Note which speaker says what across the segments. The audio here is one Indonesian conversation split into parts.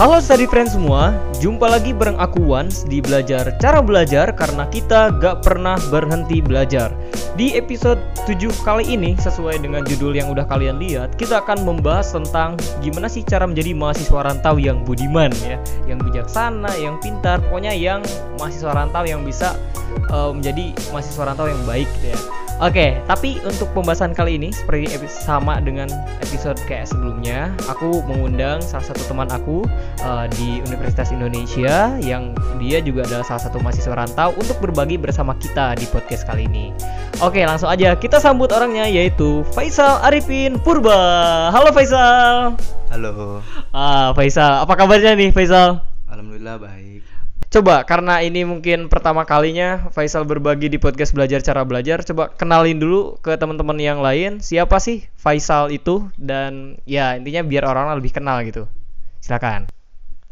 Speaker 1: Halo study friends semua, jumpa lagi bareng aku Wans di Belajar Cara Belajar karena kita gak pernah berhenti belajar. Di episode 7 kali ini, sesuai dengan judul yang udah kalian lihat, kita akan membahas tentang gimana sih cara menjadi mahasiswa rantau yang budiman ya, yang bijaksana, yang pintar, pokoknya yang mahasiswa rantau yang bisa uh, menjadi mahasiswa rantau yang baik ya. Oke, tapi untuk pembahasan kali ini seperti sama dengan episode kayak sebelumnya, aku mengundang salah satu teman aku uh, di Universitas Indonesia yang dia juga adalah salah satu mahasiswa rantau untuk berbagi bersama kita di podcast kali ini. Oke, langsung aja kita sambut orangnya yaitu Faisal Arifin Purba. Halo Faisal.
Speaker 2: Halo.
Speaker 1: Ah, Faisal, apa kabarnya nih Faisal?
Speaker 2: Alhamdulillah baik.
Speaker 1: Coba karena ini mungkin pertama kalinya Faisal berbagi di podcast belajar cara belajar, coba kenalin dulu ke teman-teman yang lain siapa sih Faisal itu dan ya intinya biar orang lebih kenal gitu. Silakan.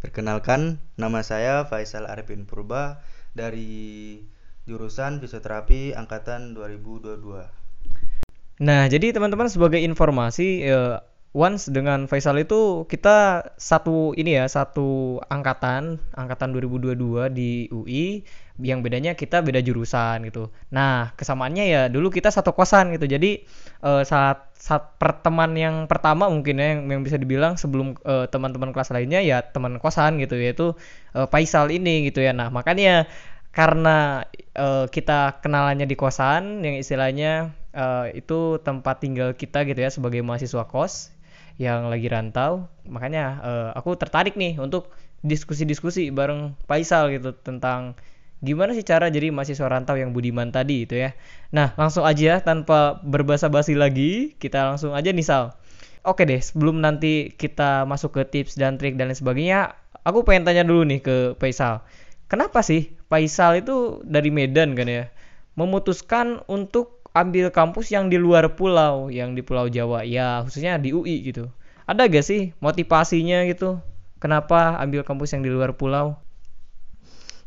Speaker 2: Perkenalkan, nama saya Faisal Arifin Purba dari jurusan fisioterapi angkatan 2022.
Speaker 1: Nah, jadi teman-teman sebagai informasi eh, once dengan Faisal itu kita satu ini ya satu angkatan angkatan 2022 di UI yang bedanya kita beda jurusan gitu. Nah kesamaannya ya dulu kita satu kosan gitu. Jadi uh, saat saat perteman yang pertama mungkin ya yang, yang bisa dibilang sebelum uh, teman-teman kelas lainnya ya teman kosan gitu yaitu uh, Faisal ini gitu ya. Nah makanya karena uh, kita kenalannya di kosan yang istilahnya uh, itu tempat tinggal kita gitu ya sebagai mahasiswa kos yang lagi rantau makanya uh, aku tertarik nih untuk diskusi-diskusi bareng Faisal gitu tentang gimana sih cara jadi mahasiswa rantau yang budiman tadi itu ya. Nah langsung aja tanpa berbahasa basi lagi kita langsung aja nih Sal. Oke deh sebelum nanti kita masuk ke tips dan trik dan lain sebagainya aku pengen tanya dulu nih ke Faisal. Kenapa sih Faisal itu dari Medan kan ya? Memutuskan untuk ambil kampus yang di luar pulau, yang di Pulau Jawa, ya khususnya di UI gitu. Ada gak sih motivasinya gitu? Kenapa ambil kampus yang di luar pulau?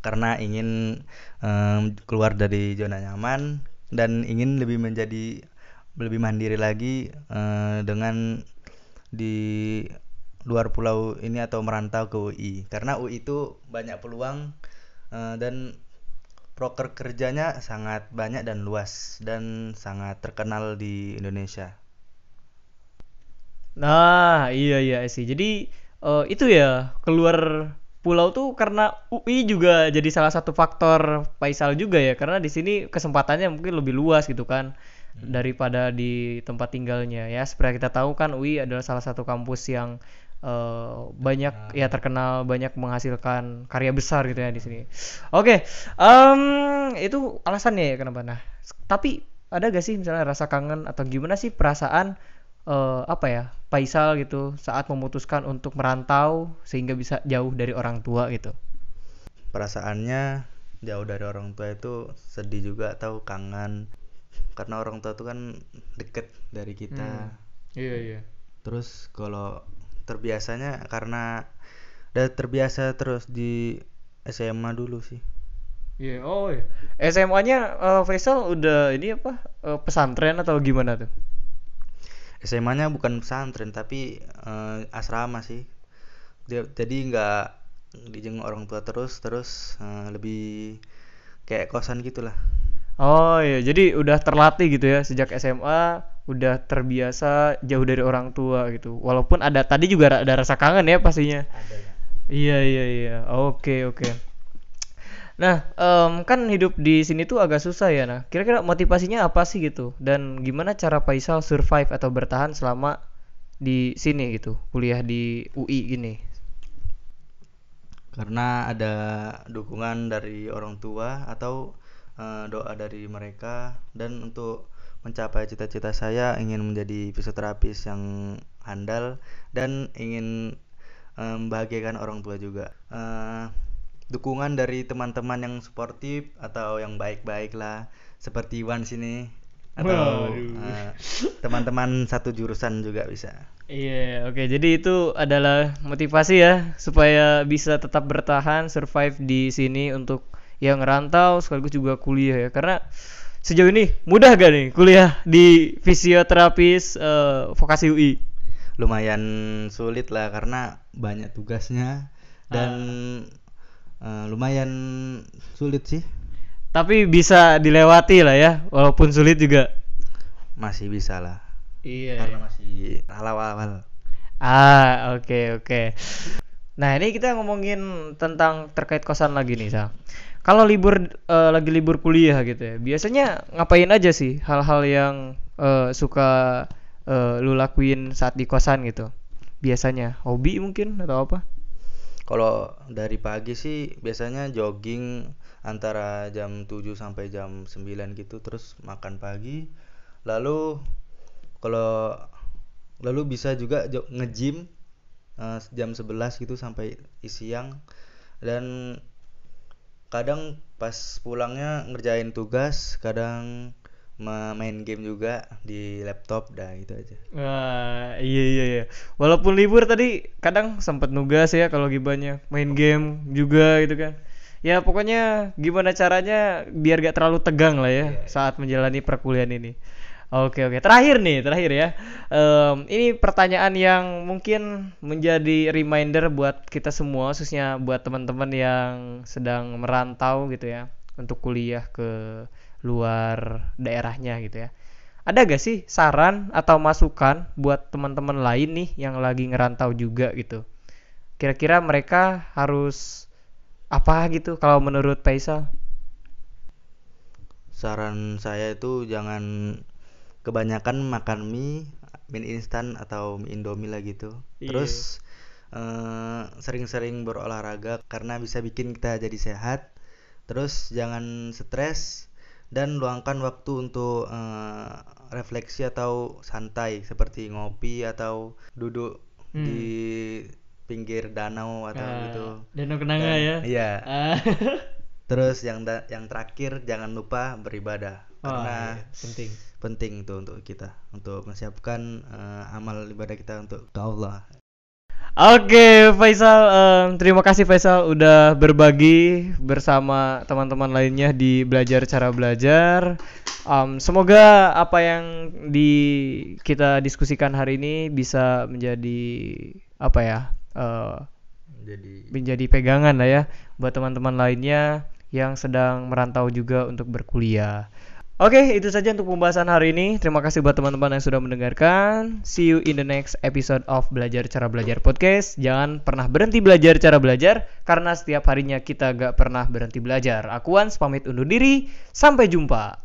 Speaker 2: Karena ingin um, keluar dari zona nyaman dan ingin lebih menjadi lebih mandiri lagi uh, dengan di luar pulau ini atau merantau ke UI. Karena UI itu banyak peluang uh, dan proker kerjanya sangat banyak dan luas dan sangat terkenal di Indonesia.
Speaker 1: Nah, iya iya sih. Jadi uh, itu ya keluar pulau tuh karena UI juga jadi salah satu faktor Faisal juga ya karena di sini kesempatannya mungkin lebih luas gitu kan hmm. daripada di tempat tinggalnya ya seperti kita tahu kan UI adalah salah satu kampus yang uh, banyak nah. ya terkenal banyak menghasilkan karya besar gitu ya di sini. Oke, okay, um, itu alasannya ya kenapa. Nah, tapi ada gak sih misalnya rasa kangen atau gimana sih perasaan uh, apa ya Faisal gitu saat memutuskan untuk merantau sehingga bisa jauh dari orang tua gitu?
Speaker 2: Perasaannya jauh dari orang tua itu sedih juga atau kangen karena orang tua itu kan deket dari kita. Hmm.
Speaker 1: Iya iya.
Speaker 2: Terus kalau terbiasanya karena udah terbiasa terus di SMA dulu sih.
Speaker 1: Iya, yeah, oh iya. SMA-nya uh, eh, Faisal udah ini apa? Uh, pesantren atau gimana tuh?
Speaker 2: SMA-nya bukan pesantren tapi uh, asrama sih. Dia, jadi nggak dijenguk orang tua terus terus uh, lebih kayak kosan gitulah.
Speaker 1: Oh iya, jadi udah terlatih gitu ya sejak SMA udah terbiasa jauh dari orang tua gitu. Walaupun ada tadi juga ada rasa kangen ya pastinya. Ada ya. Iya iya iya. Oke oke. Nah, um, kan hidup di sini tuh agak susah ya. Nah, kira-kira motivasinya apa sih gitu? Dan gimana cara Faisal survive atau bertahan selama di sini gitu, kuliah di UI gini?
Speaker 2: Karena ada dukungan dari orang tua atau uh, doa dari mereka dan untuk mencapai cita-cita saya ingin menjadi fisioterapis yang handal dan ingin membahagiakan um, orang tua juga. Uh, dukungan dari teman-teman yang sportif atau yang baik-baik lah seperti Iwan sini atau uh, teman-teman satu jurusan juga bisa.
Speaker 1: Iya, yeah, oke. Okay. Jadi itu adalah motivasi ya supaya bisa tetap bertahan, survive di sini untuk yang rantau sekaligus juga kuliah ya. Karena sejauh ini mudah gak nih kuliah di fisioterapis uh, vokasi UI?
Speaker 2: lumayan sulit lah karena banyak tugasnya dan eh, lumayan sulit sih
Speaker 1: Tapi bisa dilewati lah ya, walaupun sulit juga.
Speaker 2: masih bisa lah
Speaker 1: Iya.
Speaker 2: karena masih awal-awal
Speaker 1: Ah, oke oke. Nah, ini kita ngomongin tentang terkait kosan lagi nih, Sal. Kalau libur eh, lagi libur kuliah gitu ya, biasanya ngapain aja sih hal-hal yang eh, suka eh, lu lakuin saat di kosan gitu? Biasanya hobi mungkin atau apa?
Speaker 2: Kalau dari pagi sih biasanya jogging antara jam 7 sampai jam 9 gitu terus makan pagi. Lalu kalau lalu bisa juga nge-gym eh, jam 11 gitu sampai siang dan kadang pas pulangnya ngerjain tugas, kadang ma- main game juga di laptop dah gitu aja.
Speaker 1: Wah, iya iya iya. Walaupun libur tadi kadang sempat nugas ya kalau gibanya main game juga gitu kan. Ya pokoknya gimana caranya biar gak terlalu tegang lah ya saat menjalani perkuliahan ini. Oke oke. Terakhir nih, terakhir ya. Em, ini pertanyaan yang mungkin menjadi reminder buat kita semua, khususnya buat teman-teman yang sedang merantau gitu ya, untuk kuliah ke luar daerahnya gitu ya. Ada gak sih saran atau masukan buat teman-teman lain nih yang lagi ngerantau juga gitu? Kira-kira mereka harus apa gitu kalau menurut Faisal?
Speaker 2: Saran saya itu jangan kebanyakan makan mie, mie instan atau mie Indomie lah gitu.
Speaker 1: Iya.
Speaker 2: Terus eh, sering-sering berolahraga karena bisa bikin kita jadi sehat. Terus jangan stres dan luangkan waktu untuk eh, refleksi atau santai seperti ngopi atau duduk
Speaker 1: Hmm.
Speaker 2: di pinggir danau atau
Speaker 1: Ah,
Speaker 2: gitu.
Speaker 1: Danau Kenanga
Speaker 2: Dan-
Speaker 1: ya.
Speaker 2: Iya.
Speaker 1: Ah.
Speaker 2: Terus yang yang terakhir jangan lupa beribadah
Speaker 1: Wah,
Speaker 2: karena
Speaker 1: iya, penting.
Speaker 2: Penting tuh untuk kita untuk menyiapkan eh, amal ibadah kita untuk ke Allah.
Speaker 1: Oke, Faisal, em, terima kasih Faisal udah berbagi bersama teman-teman lainnya di belajar cara belajar. Em, semoga apa yang di kita diskusikan hari ini bisa menjadi apa ya, eh,
Speaker 2: Jadi
Speaker 1: menjadi pegangan lah ya buat teman-teman lainnya yang sedang merantau juga untuk berkuliah. Oke, itu saja untuk pembahasan hari ini. Terima kasih buat teman-teman yang sudah mendengarkan. See you in the next episode of Belajar Cara Belajar Podcast. Jangan pernah berhenti belajar cara belajar karena setiap harinya kita gak pernah berhenti belajar. Aku Ans pamit undur diri. Sampai jumpa.